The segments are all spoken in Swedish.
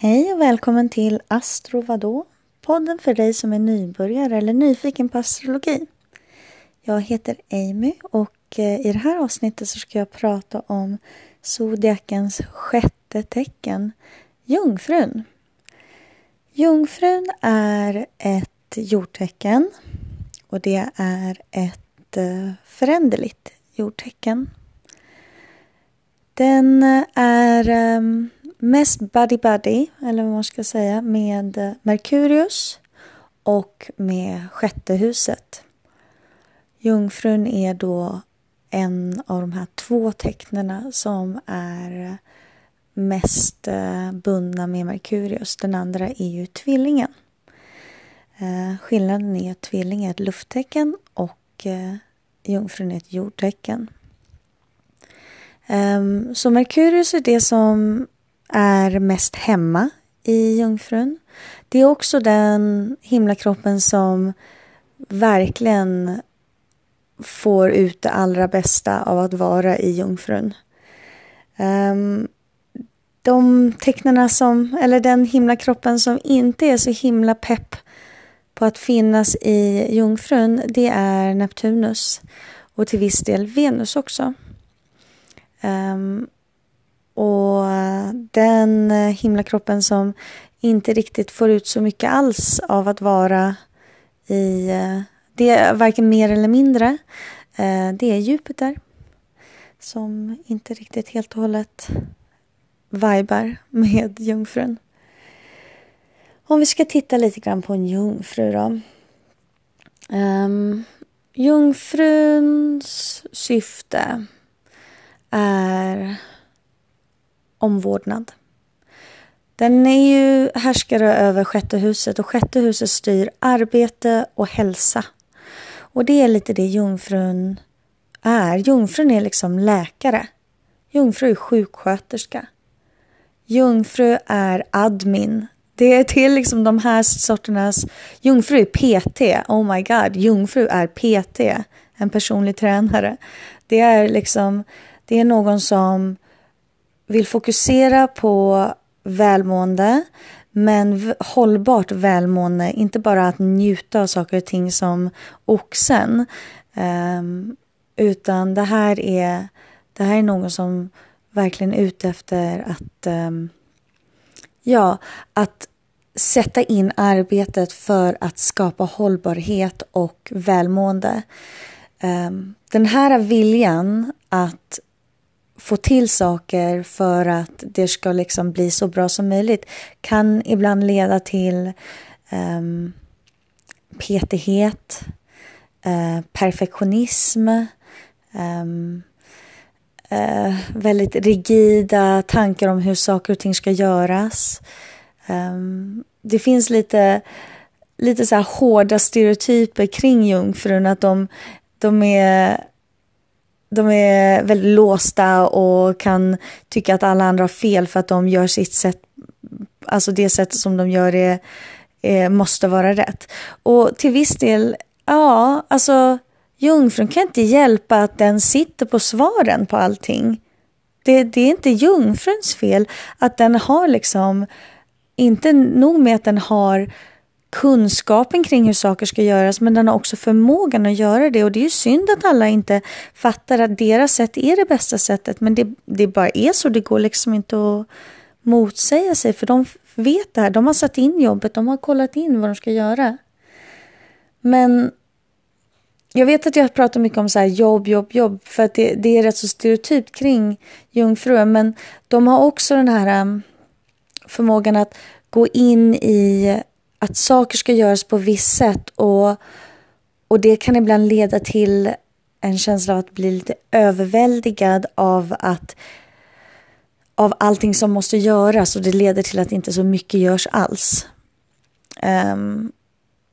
Hej och välkommen till Astro vadå? Podden för dig som är nybörjare eller nyfiken på astrologi. Jag heter Amy och eh, i det här avsnittet så ska jag prata om zodiakens sjätte tecken, Jungfrun. Jungfrun är ett jordtecken och det är ett eh, föränderligt jordtecken. Den eh, är ehm, mest buddy-buddy, eller vad man ska säga, med Merkurius och med sjätte huset. Jungfrun är då en av de här två tecknena som är mest eh, bundna med Merkurius. Den andra är ju tvillingen. Eh, skillnaden är att tvilling är ett lufttecken och eh, jungfrun är ett jordtecken. Ehm, så Merkurius är det som är mest hemma i jungfrun. Det är också den himlakroppen som verkligen får ut det allra bästa av att vara i jungfrun. Um, de tecknarna som, eller den himlakroppen som inte är så himla pepp på att finnas i jungfrun, det är Neptunus och till viss del Venus också. Um, och den eh, himlakroppen som inte riktigt får ut så mycket alls av att vara i eh, det är varken mer eller mindre. Eh, det är Jupiter som inte riktigt helt och hållet vibar med jungfrun. Om vi ska titta lite grann på en jungfru då. Um, jungfruns syfte är omvårdnad. Den är ju härskare över sjätte huset och sjätte huset styr arbete och hälsa. Och det är lite det jungfrun är. Jungfrun är liksom läkare. Jungfru är sjuksköterska. Jungfru är admin. Det är till liksom de här sorternas... Jungfru är PT. Oh my god. Jungfru är PT. En personlig tränare. Det är liksom... Det är någon som vill fokusera på välmående men hållbart välmående, inte bara att njuta av saker och ting som oxen. Um, utan det här är, det här är någon som verkligen är ute efter att, um, ja, att sätta in arbetet för att skapa hållbarhet och välmående. Um, den här viljan att få till saker för att det ska liksom bli så bra som möjligt kan ibland leda till um, petighet, uh, perfektionism, um, uh, väldigt rigida tankar om hur saker och ting ska göras. Um, det finns lite, lite så här hårda stereotyper kring jungfrun, att de, de är de är väldigt låsta och kan tycka att alla andra har fel för att de gör sitt sätt, alltså det sättet som de gör är, är, eh, måste vara rätt. Och till viss del, ja, alltså jungfrun kan inte hjälpa att den sitter på svaren på allting. Det, det är inte jungfruns fel att den har liksom, inte nog med att den har kunskapen kring hur saker ska göras men den har också förmågan att göra det. Och det är ju synd att alla inte fattar att deras sätt är det bästa sättet men det, det bara är så, det går liksom inte att motsäga sig för de vet det här, de har satt in jobbet, de har kollat in vad de ska göra. Men jag vet att jag pratar mycket om så jobb, jobb, jobb för att det, det är rätt så stereotypt kring jungfrur men de har också den här ähm, förmågan att gå in i att saker ska göras på visst sätt och, och det kan ibland leda till en känsla av att bli lite överväldigad av att av allting som måste göras och det leder till att inte så mycket görs alls. Um,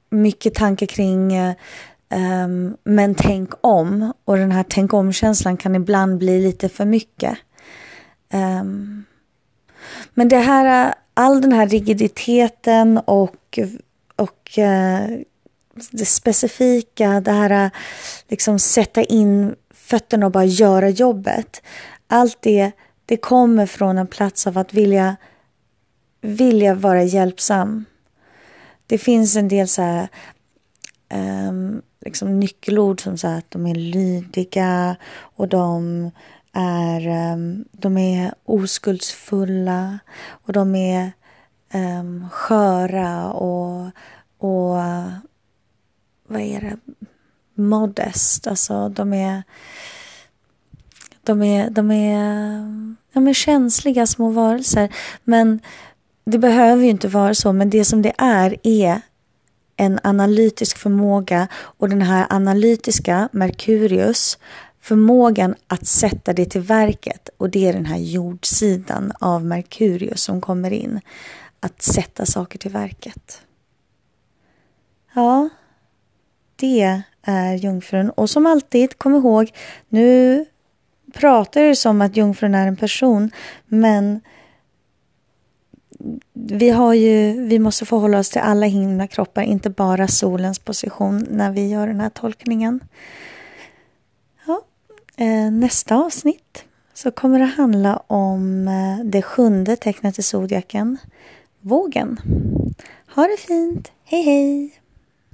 mycket tankar kring um, men tänk om och den här tänk om-känslan kan ibland bli lite för mycket. Um, men det här all den här rigiditeten och, och eh, det specifika, det här eh, liksom sätta in fötterna och bara göra jobbet. Allt det, det kommer från en plats av att vilja, vilja vara hjälpsam. Det finns en del så här, um, liksom nyckelord som så att de är lydiga och de är, ehm, de är oskuldsfulla och de är um, sköra och, och vad är det? Modest. Alltså de är de är, de är, de är känsliga små varelser. Men det behöver ju inte vara så. Men det som det är, är en analytisk förmåga och den här analytiska Merkurius förmågan att sätta det till verket och det är den här jordsidan av Merkurius som kommer in. Att sätta saker till verket. Ja, det är jungfrun. Och som alltid, kom ihåg, nu pratar det som att jungfrun är en person, men vi, har ju, vi måste förhålla oss till alla himlakroppar, inte bara solens position när vi gör den här tolkningen. Ja, eh, nästa avsnitt så kommer det handla om eh, det sjunde tecknet i zodiaken, vågen. Ha det fint, hej hej!